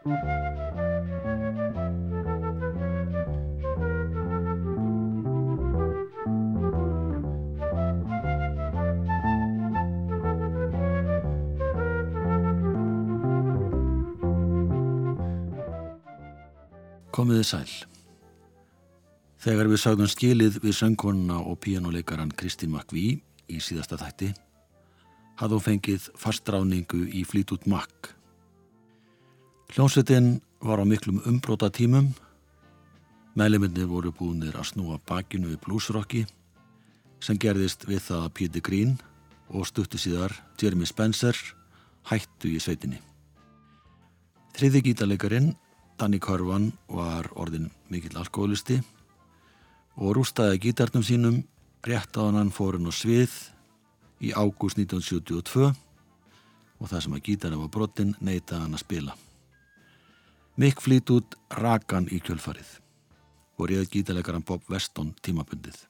Komiði sæl. Þegar við sagðum skilið við söngkonuna og píjánuleikaran Kristín Makví í síðasta þætti, hafði hún fengið fastráningu í Flítút Makk. Hljómsveitin var á miklum umbróta tímum, meðleminni voru búinir að snúa bakinu við bluesrocki sem gerðist við það að Peter Green og stuttu síðar Jeremy Spencer hættu í sveitinni. Þriði gítarleikarin Danny Corvan var orðin mikill alkoholisti og rústaði gítarnum sínum rétt á hann fórun og svið í ágúst 1972 og það sem að gítarna var brotinn neytaði hann að spila. Flýt út rakan í kjölfarið og réð gítarleikaran Bob Weston tímabundið.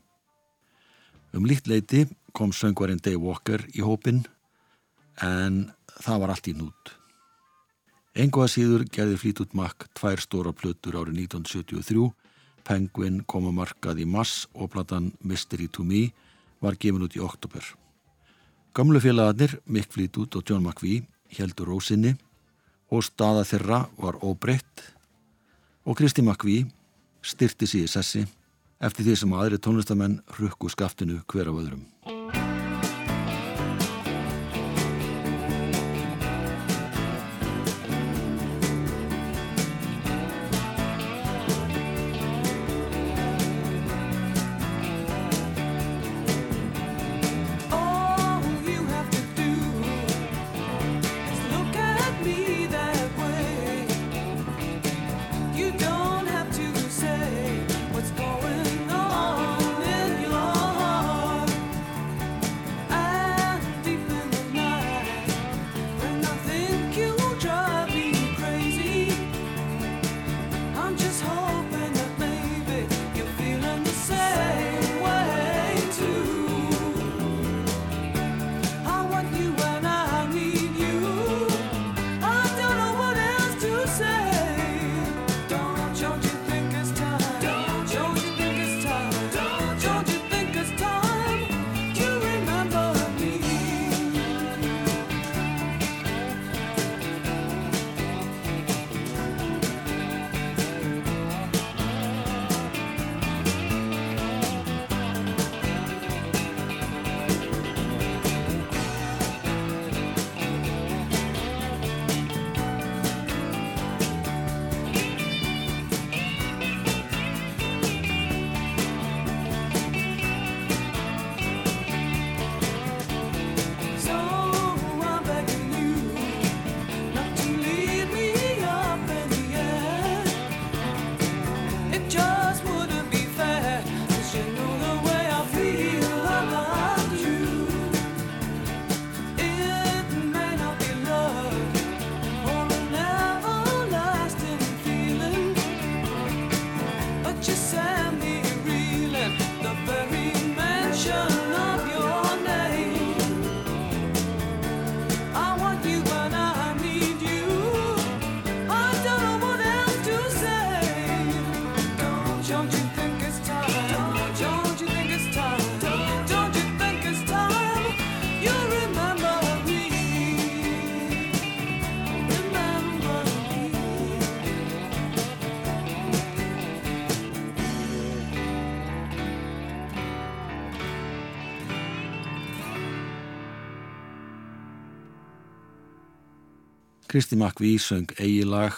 Um líkt leiti kom söngvarinn Dave Walker í hópin en það var allt í nút. Engu að síður gerði Fleetwood Mac tvær stóra plötur árið 1973, Penguin kom að markað í mass og platan Mystery to Me var gefin út í oktober. Gamlu félagarnir, Mick Fleetwood og John McVie, heldur rósinni og staða þeirra var óbreytt og Kristi McVie styrti í sessi eftir því sem aðri tónlistamenn rukku skaftinu hver af öðrum. Kristi Makví söng eigi lag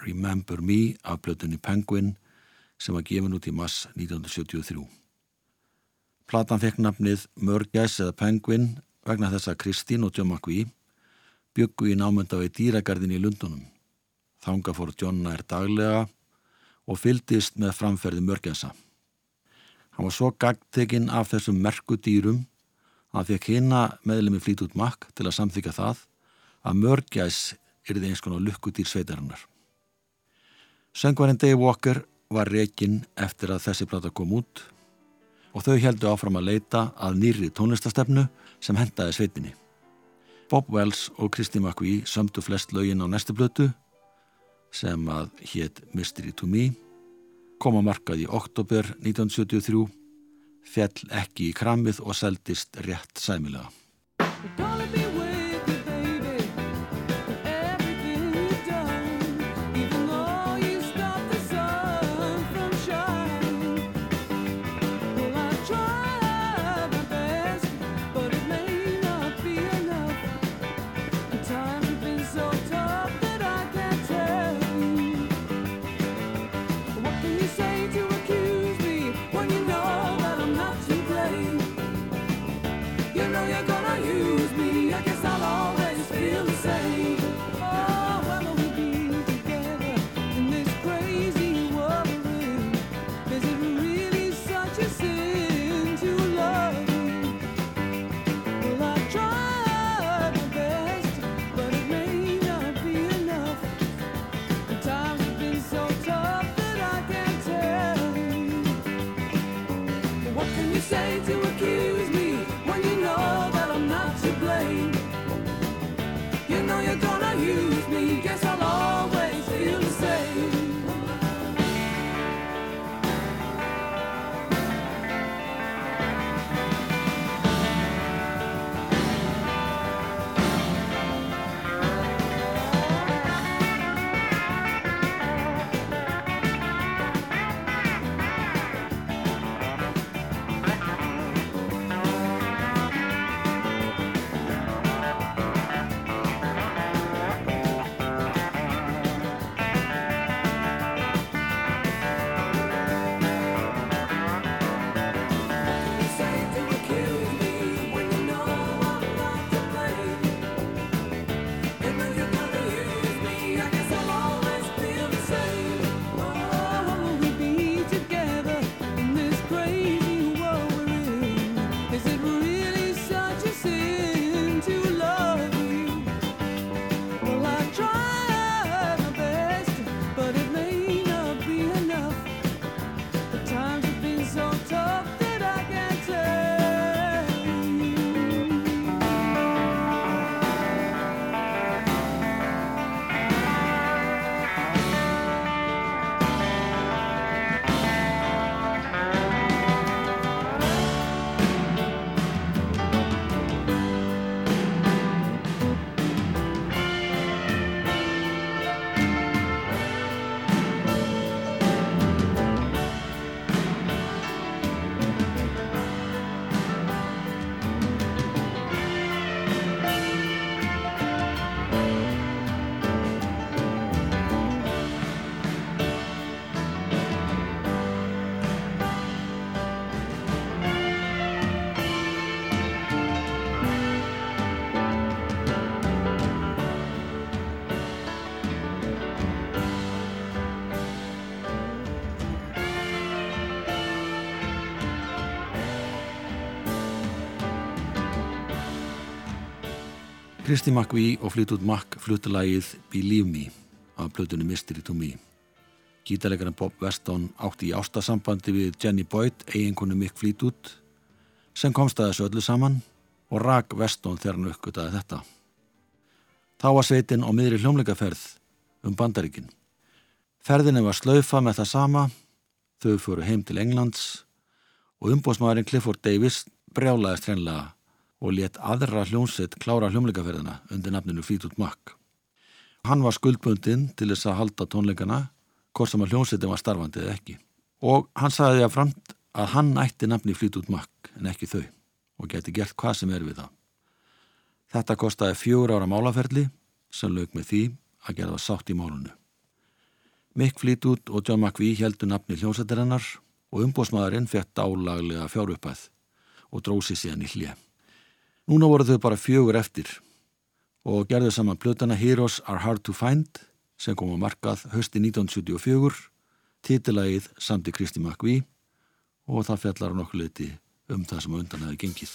Remember Me af blötunni Penguin sem var gefin út í mass 1973. Platan fekk nafnið Mörgæs eða Penguin vegna þess að Kristín og John Makví byggu í námönda í dýragarðin í Lundunum. Þanga fór John nær daglega og fyldist með framferði Mörgæsa. Hann var svo gagdeginn af þessum merku dýrum að fekk hina meðlemi flýt út makk til að samþyka það að Mörgæs yrði eins konar lukkutýr sveitarinnar. Söngvarinn Dave Walker var reygin eftir að þessi plata kom út og þau heldu áfram að leita að nýri tónlistastefnu sem hendaði sveitinni. Bob Wells og Kristi McVie sömdu flest lögin á næstu blötu sem að hétt Mystery to Me kom að markað í oktober 1973 fjell ekki í kramið og seldist rétt me, guess I'll Kristi McVie og Fleetwood Mac fluttulægið Believe Me af plötunni Mystery to Me. Gítarleikarinn Bob Weston átti í ástasambandi við Jenny Boyd, eiginkonu Mick Fleetwood, sem komst að þessu öllu saman og rak Weston þegar hann uppgötaði þetta. Þá var sveitin á miðri hljómleikaferð um bandaríkinn. Ferðinni var slaufa með það sama, þau fóru heim til Englands og umbósmaðurinn Clifford Davis brjálaðist hreinlega og let aðra hljómsveit klára hljómleikaferðina undir nafninu Fleetwood Mac. Hann var skuldbundin til þess að halda tónleikana hvort sem að hljómsveitin var starfandi eða ekki. Og hann sagði að framt að hann ætti nafni Fleetwood Mac en ekki þau og geti gert hvað sem er við það. Þetta kostiði fjögur ára málaferli sem lög með því að gera það sátt í málunu. Mick Fleetwood og John McVie heldu nafni hljómsveitirinnar og umbósmaðurinn fett álaglega fjárupæð og drósi síðan í hlið. Núna voru þau bara fjögur eftir og gerðu saman plötana Heroes are hard to find sem kom á markað hösti 1974, títilagið Sandi Kristi Makví og það fellar nokkuð leiti um það sem undan hefði gengið.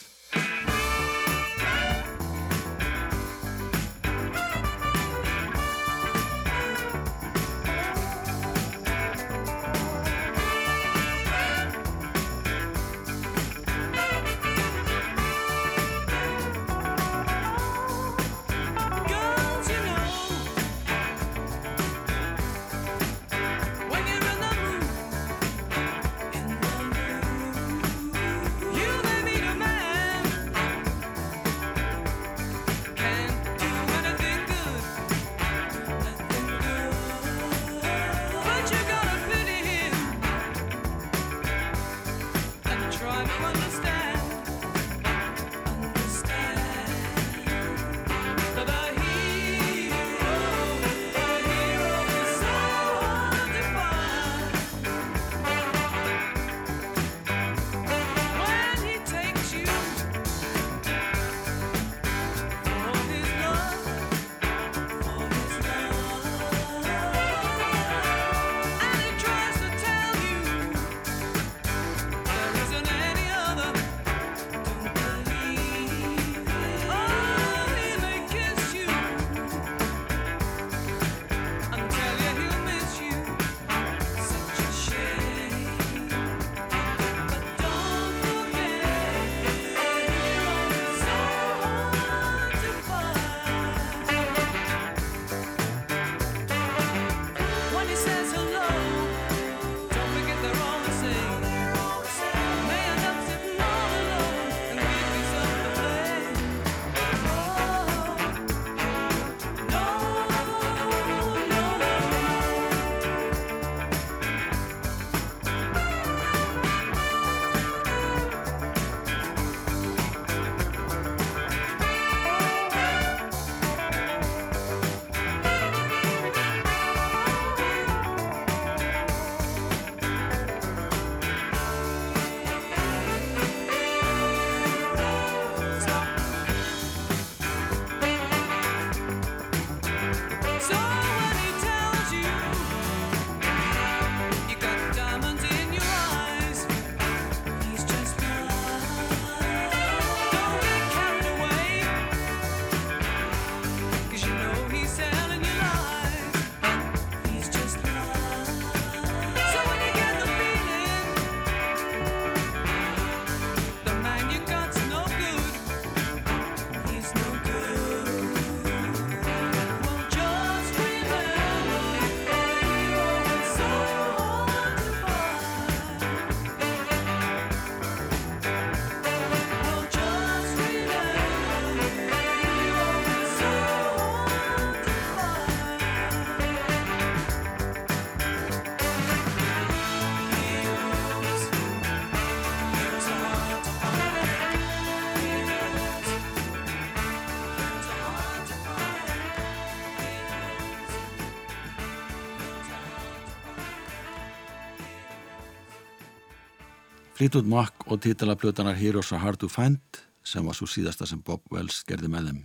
Fleetwood Mac og titalaplötanar Heroes are Hard to Find sem var svo síðasta sem Bob Wells gerði með þeim.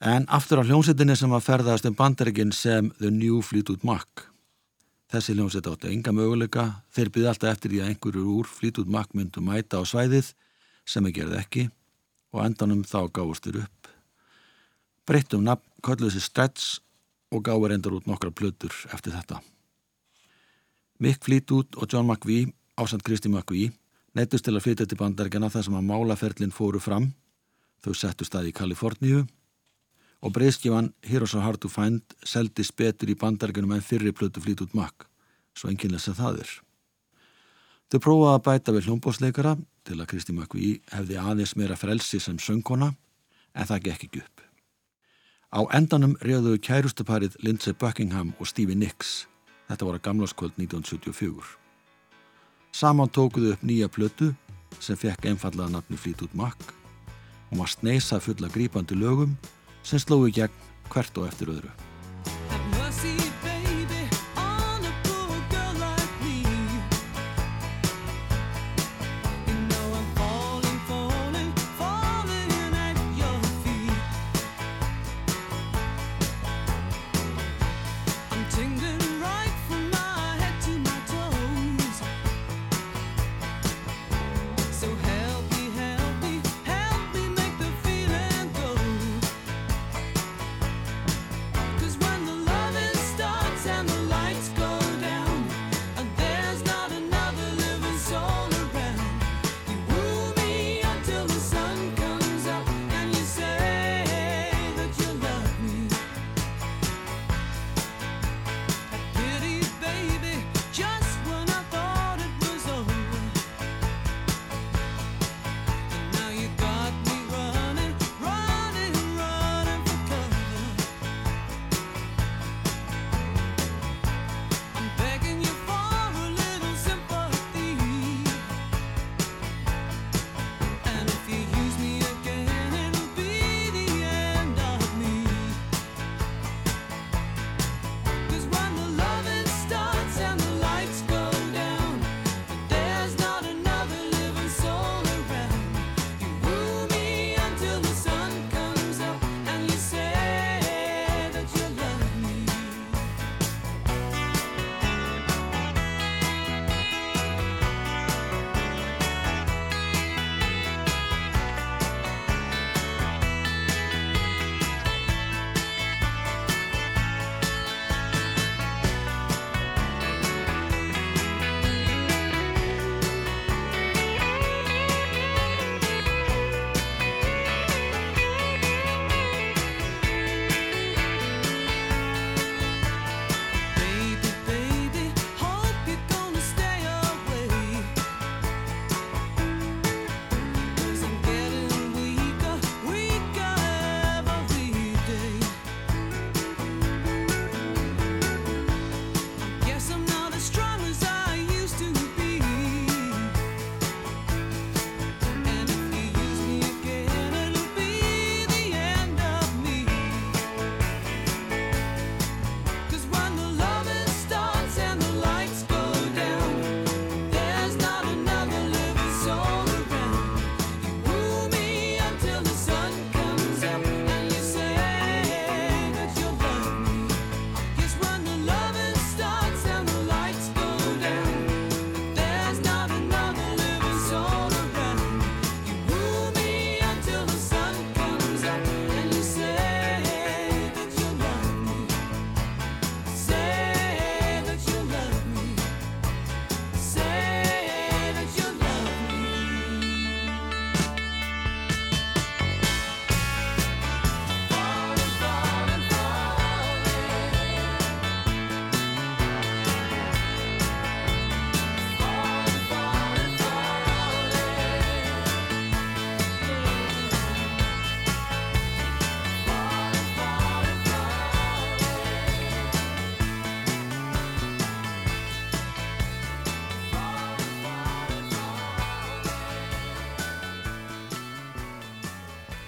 En aftur á hljómsettinni sem var ferðast um bandaríkinn sem The New Fleetwood Mac. Þessi hljómsett áttu enga möguleika, þeir byrði alltaf eftir því að einhverjur úr Fleetwood Mac myndu mæta á svæðið sem þeir gerði ekki og endanum þá gáðust þeir upp. Breyttum nafn kölluði sér Stretch og gáði reyndar út nokkra plötur eftir þetta. Mick Fleetwood og John McVie ásand Kristi McVie neittust til að flytja til bandaríkjana þar sem að málaferlinn fóru fram. Þau settu staði í Kaliforníu og breyskifan Heroes are Hard to Find seldist betur í bandaríkjunum en fyrri plötu flýt út makk, svo enginlega sem það er. Þau prófaði að bæta við hljómbósleikara til að Kristi McVie hefði aðeins meira frelsi sem söngkona en það gekk ekki upp. Á endanum reyðuðu kærustuparið Lindsey Buckingham og Stevie Nicks. Þetta voru að gamlaskvöld 1974. Saman tókuðu upp nýja plötu sem fekk einfallega nafni flýt út makk og maður sneisa fulla grípandi lögum sem slói gegn hvert og eftir öðru.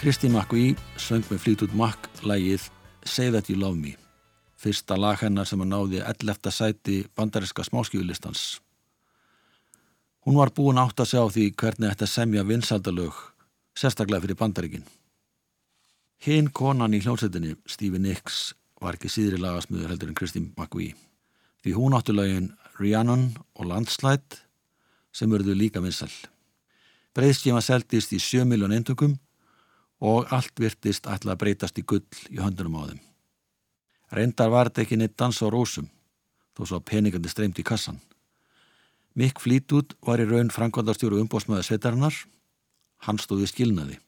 Kristi McVie söng með Fleetwood Mac lægið Say That You Love Me fyrsta lag hennar sem að náði 11. sæti bandariska smáskjúlistans Hún var búin átt að sjá því hvernig þetta semja vinsaldalög, sérstaklega fyrir bandaríkinn. Hinn konan í hljómsveitinni, Stevie Nicks, var ekki síðri lagasmöður heldur en Kristín McVie. Því hún áttu lögin Rhiannon og Landslide sem verðu líka vinsal. Breiðskjema seldist í 7 miljón eintökum og allt virtist ætla að breytast í gull í höndunum á þeim. Reyndar var þetta ekki neitt dans á rósum, þó svo peningandi streymt í kassan. Mikk Flítút var í raun Frankvældarstjóru umbósmaður svetarinnar, hann stóði skilnaði.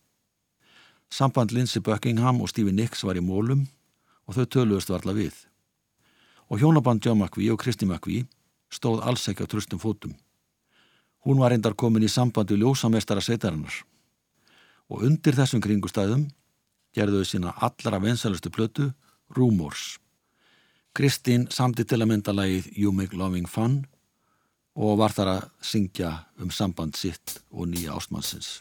Samband Lindsey Buckingham og Stevie Nicks var í mólum og þau töluðust varla við. Og hjónaband John McVie og Kristi McVie stóð alls ekki á tröstum fótum. Hún var reyndar komin í sambandi ljósamestara sveitarinnar og undir þessum kringustæðum gerðuðu sína allra vensalustu plötu Rumors. Kristín samti til að mynda lagið You Make Loving Fun og var þar að syngja um samband sitt og nýja ástmannsins.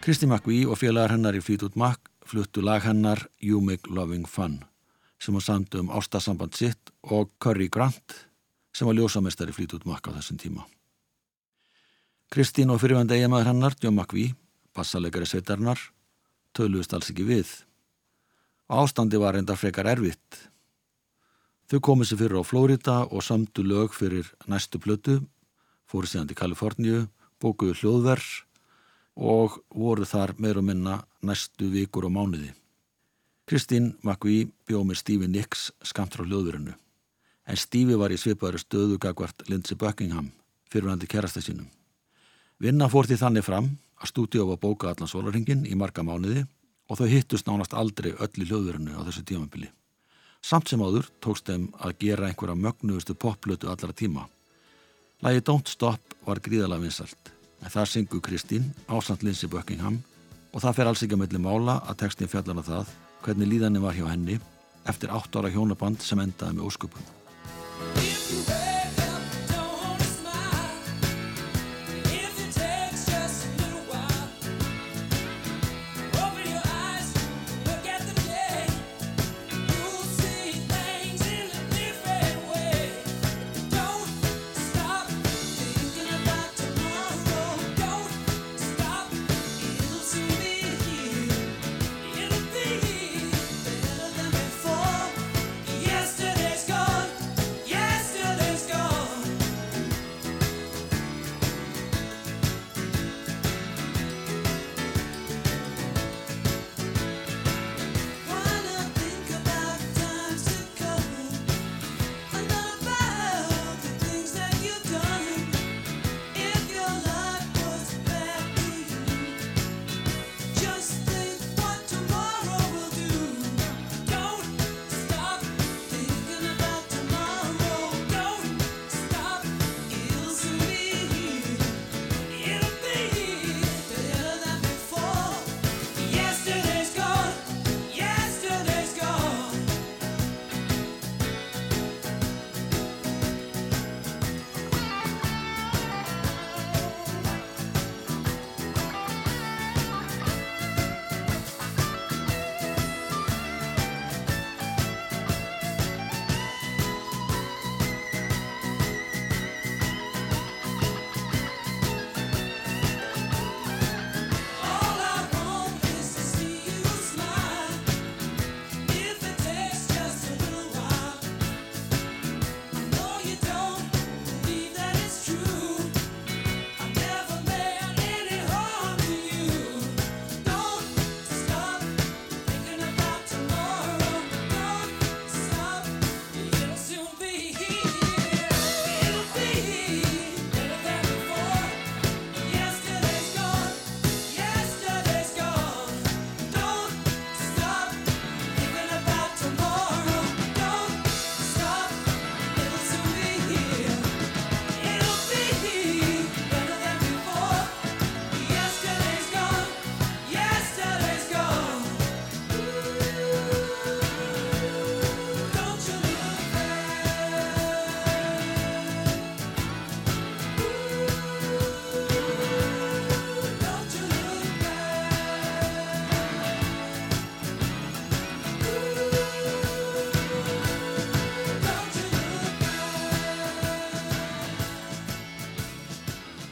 Kristi McVie og félagar hennar í Fleetwood Mac fluttu lag hennar You Make Loving Fun sem var samt um ástasamband sitt og Curry Grant sem var ljósamestari Fleetwood Mac á þessum tíma. Kristín og fyrirvændi eiginmaður hennar, John McVie, passalegari sveitarnar, töluðist alls ekki við. Ástandi var enda frekar erfitt. Þau komið sér fyrir á Flórida og samtu lög fyrir næstu plötu, fóru síðan til Kaliforníu, bókuðu hljóðverð og voru þar meir og minna næstu vikur og mánuði. Kristín McVie bjóð með Stevie Nicks skamt frá hljóðverinu en Stevie var í svipaðari stöðu gagvart Lindsey Buckingham fyrirvændi kerasta sínum. Vinna fór því þannig fram að stúdíu var bóka allan sólaringin í marga mánuði og þau hittust nánast aldrei öll í hljóðverinu á þessu tímabili. Samt sem áður tókst þeim að gera einhverja mögnuðustu popplötu allara tíma. Lægi Don't Stop var gríðalega vinsalt en þar syngu Kristín ásand Lindsey Buckingham og það fer alls ekki að melli mála að textin fjallarna það hvernig líðanir var hjá henni eftir 8 ára hjónaband sem endaði með ósköpun.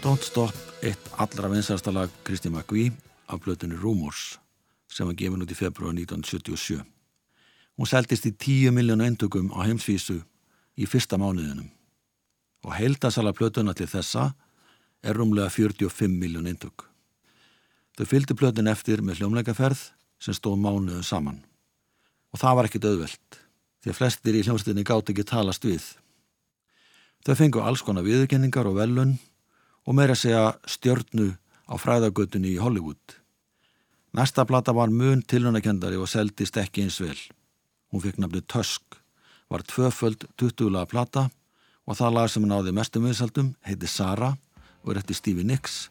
Don't Stop, eitt allra vinsarsta lag Kristi McVie af blötunni Rumors sem var gefin út í februar 1977. Hún seldist í 10 miljónu endugum á heimsvísu í fyrsta mánuðinum og heildasala blötuna til þessa er rúmlega 45 miljón endug. Þau fylgdi blötun eftir með hljómleikaferð sem stóð mánuðu saman og það var ekkit auðvelt því að flestir í hljómsdynni gátt ekki talast við. Þau fengu alls konar viðurkenningar og velun og meira segja stjörnu á fræðagötunni í Hollywood. Næsta plata var mun tilhörnakendari og seldist ekki eins vel. Hún fikk nafni Tusk, var tvöföld 20-laga plata og það lag sem náði mestum viðsaldum heiti Sara og er eftir Stevie Nicks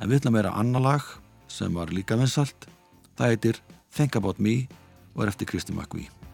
en við ætlum að vera annar lag sem var líka vinsald. Það heitir Think About Me og er eftir Kristi McVie.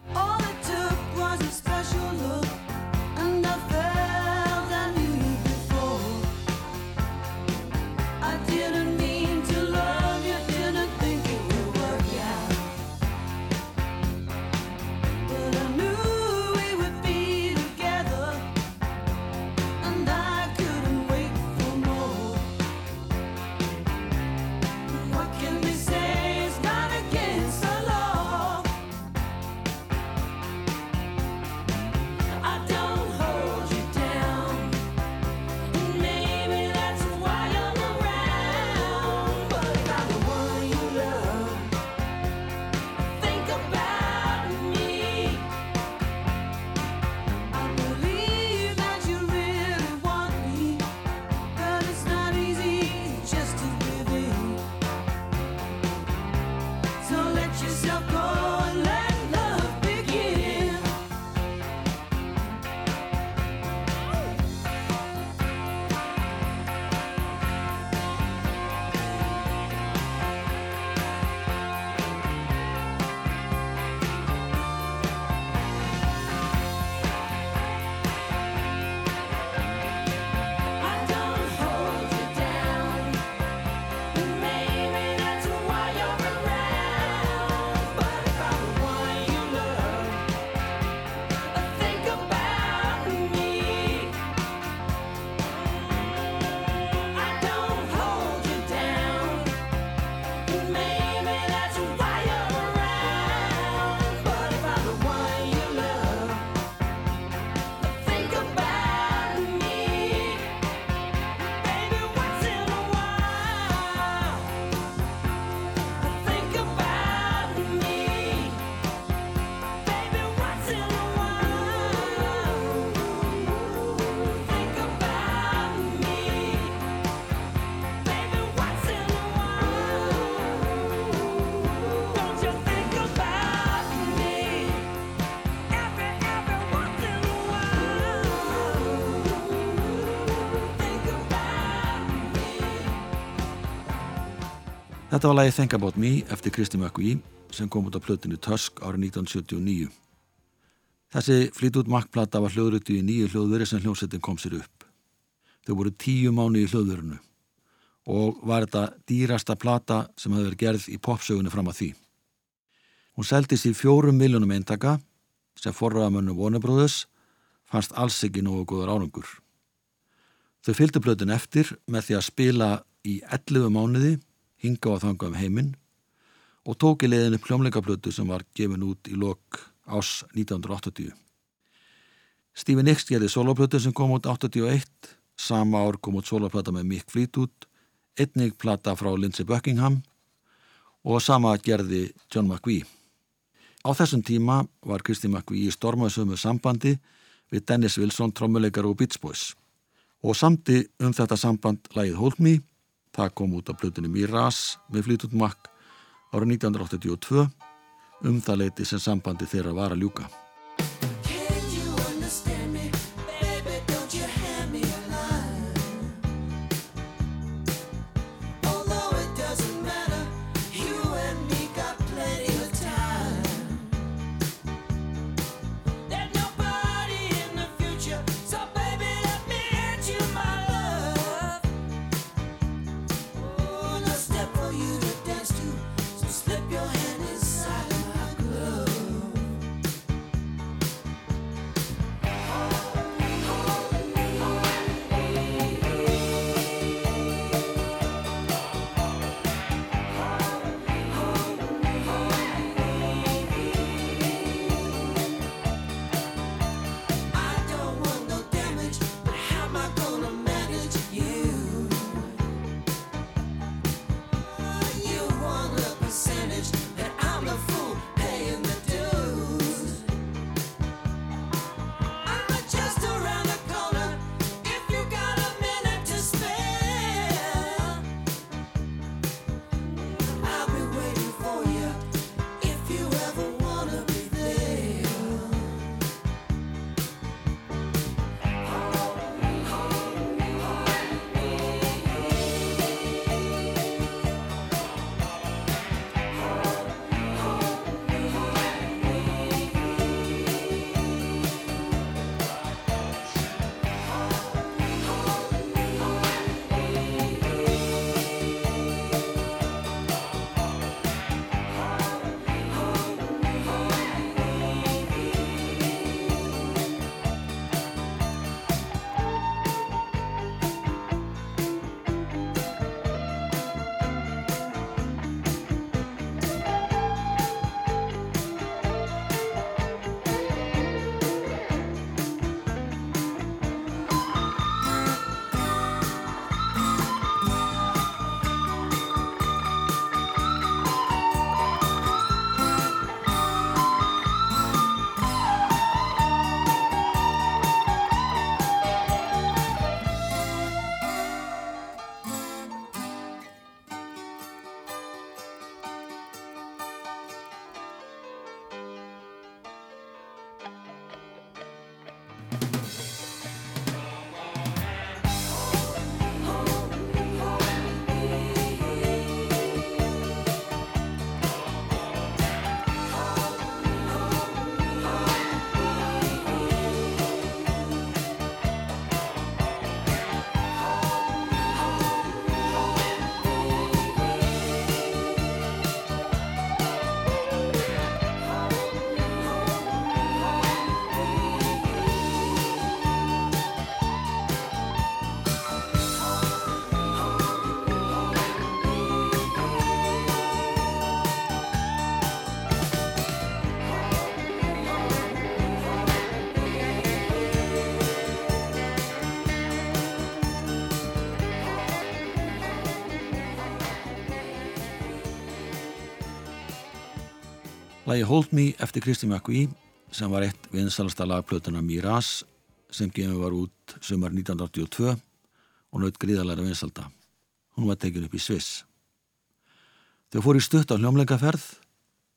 Þetta var lagi Think About Me eftir Kristi McVie sem kom út á plötinu Tusk árið 1979. Þessi flýtut makkplata var hljóðrutu í nýju hljóðveri sem hljómsettin kom sér upp. Þau voru tíu mánu í hljóðverinu og var þetta dýrasta plata sem hefði verið gerð í popsögunni fram að því. Hún seldist í fjórum miljónum eintaka sem forraðamönnu Warner fannst alls ekki nógu góður árangur. Þau fylgdu blöðin eftir með því að spila í 11 mánuði hinga á þanga um heiminn og tók í leiðinu pljómleikablötu sem var gefin út í lok ás 1980. Stephen Nicks gerði soloplötu sem kom út 81, sama ár kom út soloplata með Mick Fleetwood, einnig plata frá Lindsey Buckingham og sama gerði John McVie. Á þessum tíma var Kristi McVie í stormaðsömu sambandi við Dennis Wilson, trommuleikar og Beach Boys og samti um þetta samband lægið Hold Me, það kom út á plötunni Miraz með Fleetwood Mac árið 1982 um það leiti sem sambandi þeirra var að ljúka. Lagi Hold Me eftir Kristi McVie sem var eitt vinsalasta lagplötuna Miraz sem gefið var út sumar 1982 og naut gríðalæra vinsalda. Hún var tekin upp í Sviss. Þau fór í stutt á hljómleikaferð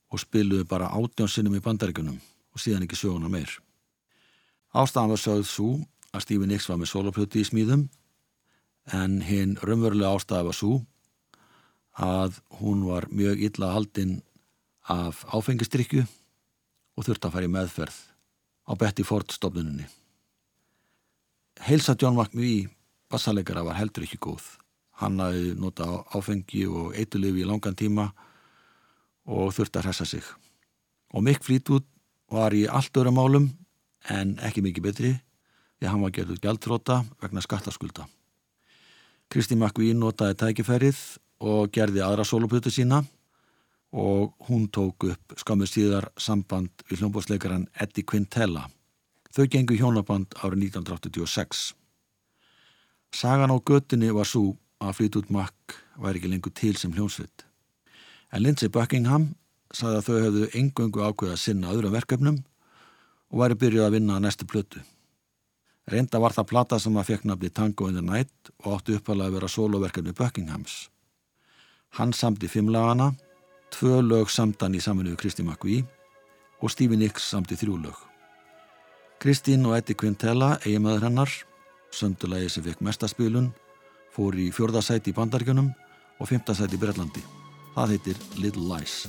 og spiluðu bara átjónsinnum í bandaríkunum og síðan ekki söguna meir. Ástafan var sögð svo að Stevie Nicks var með soloplöti í smíðum en hinn raunverulega ástafan var svo að hún var mjög illa haldinn af áfengistrykju og þurfti að fara í meðferð á Betty Ford stofnunni. Heilsa John McVie bassalegara var heldur ekki góð. Hann hafði nota áfengi og eitulifi í langan tíma og þurfti að hressa sig. Og Mick Fleetwood var í allt öra málum en ekki mikið betri því hann var gerður gjaldtróta vegna skattaskulda. Kristi McVie notaði tækifærið og gerði aðra soloputu sína og hún tók upp skamur síðar samband við hljómbósleikaran Eddie Quintella. Þau gengu hjónaband árið 1986. Sagan á göttinni var svo að Fleetwood Mac væri ekki lengur til sem hljómsvitt. En Lindsey Buckingham saði að þau hefðu engöngu ákveða sinna öðrum verkefnum og væri byrjuð að vinna að næstu plötu. Reynda var það plata sem að fekk nafni Tango in the Night og átti uppalega að vera soloverkefni Buckinghams. Hann samti fimmlagana, tvö lög samtan í saminuðu Kristi McVie og Stevie Nicks samti þrjú lög. Kristín og Eddie Quintella, eiginmaður hennar, söndulegi sem fekk mestaspilun, fór í fjörðasæti í Bandargjönum og fymtasæti í Brellandi. Það heitir Little Lies.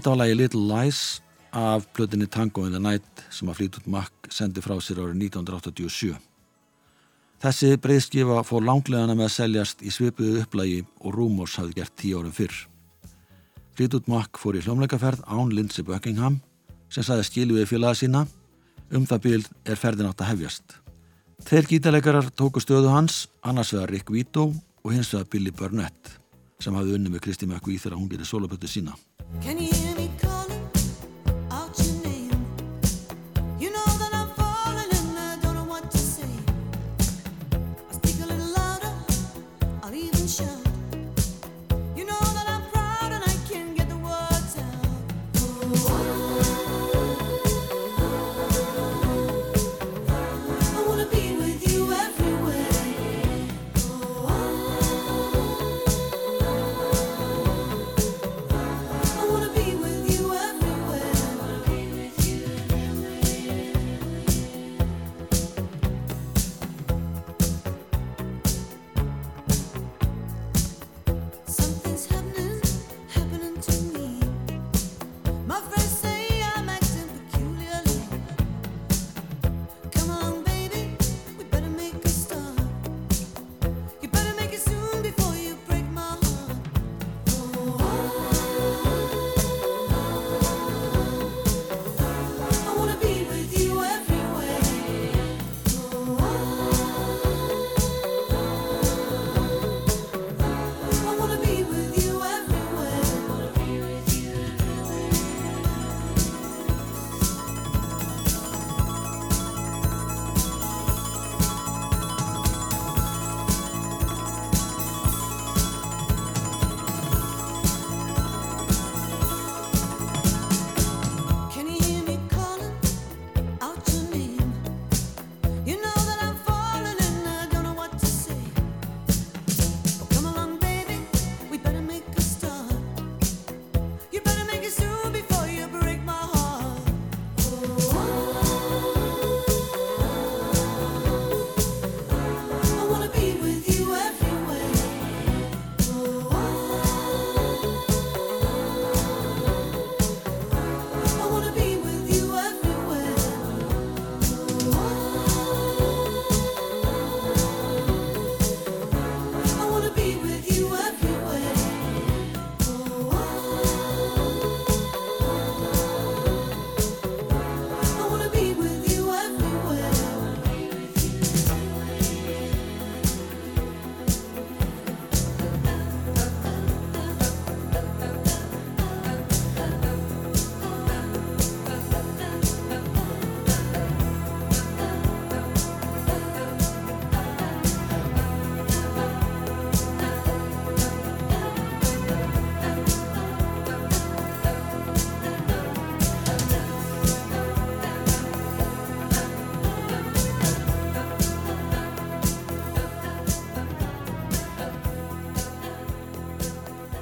Þetta var lagi Little Lies af plötinni Tango in the Night sem að Fleetwood Mac sendi frá sér árið 1987. Þessi breyðskifa fór langlegana með að seljast í svipuðu upplægi og Rumors hafði gert tíu árum fyrr. Fleetwood Mac fór í hljómleikaferð án Lindsey Buckingham sem saði skilu við félaga sína um það bíl er ferðin átt að hefjast. Tveir gítalegarar tóku stöðu hans, annars vegar Rick Vito og hins vegar Billy Burnett sem hafði unni með Kristi McVie þegar hún getið solopötu sína.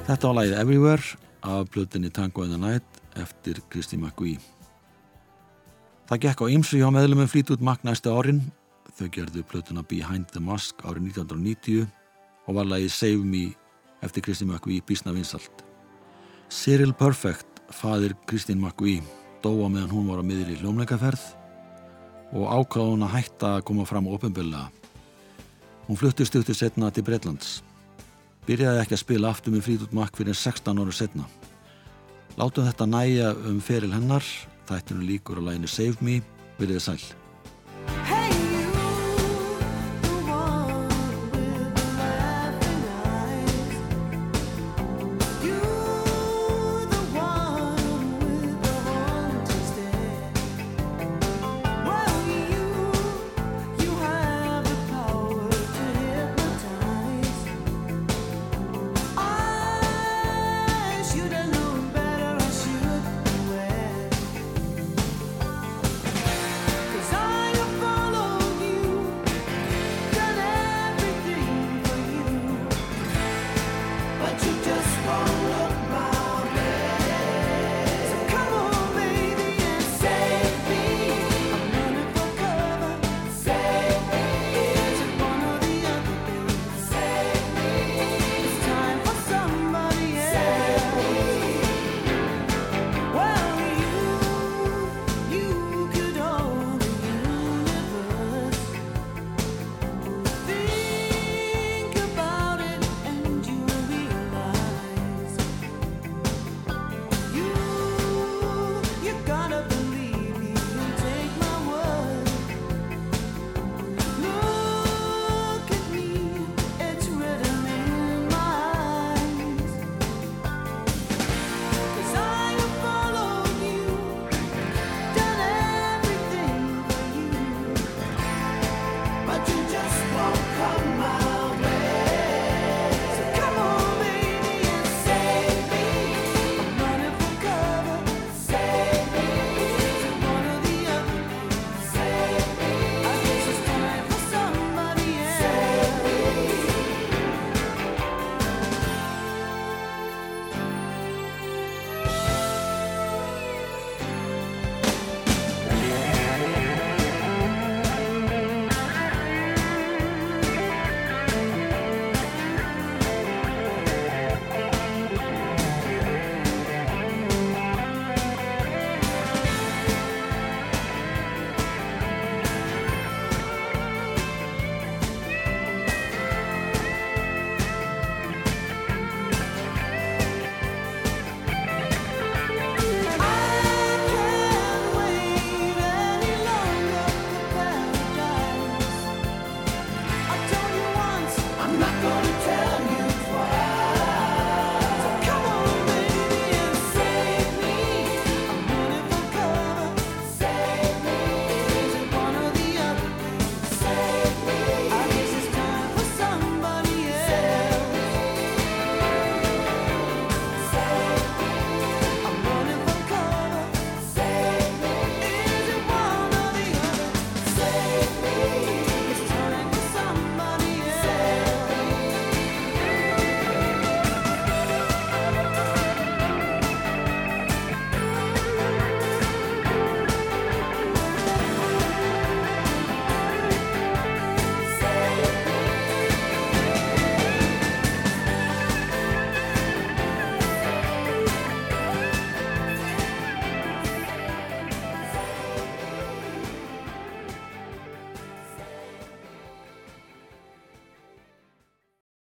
Þetta var lægið Everywhere af plötinni Tango in the Night eftir Kristi McVie. Það gekk á ymsu hjá meðlumum flýt út makk næstu árin. Þau gerðu plötuna Behind the Mask árið 1990 og var lægið Save Me eftir Kristi McVie bísna vinsalt. Cyril Perfect, fadir Kristín McVie, dóa meðan hún var á miðri hljómleikaferð og ákváði hún að hætta að koma fram ofinbilla. Hún fluttist út til setna til Breitlands byrjaði ekki að spila aftur með Fríðút Makk fyrir 16 ára setna. Látum þetta næja um feril hennar, þættinu líkur á læginu Save Me, byrjaði sæl.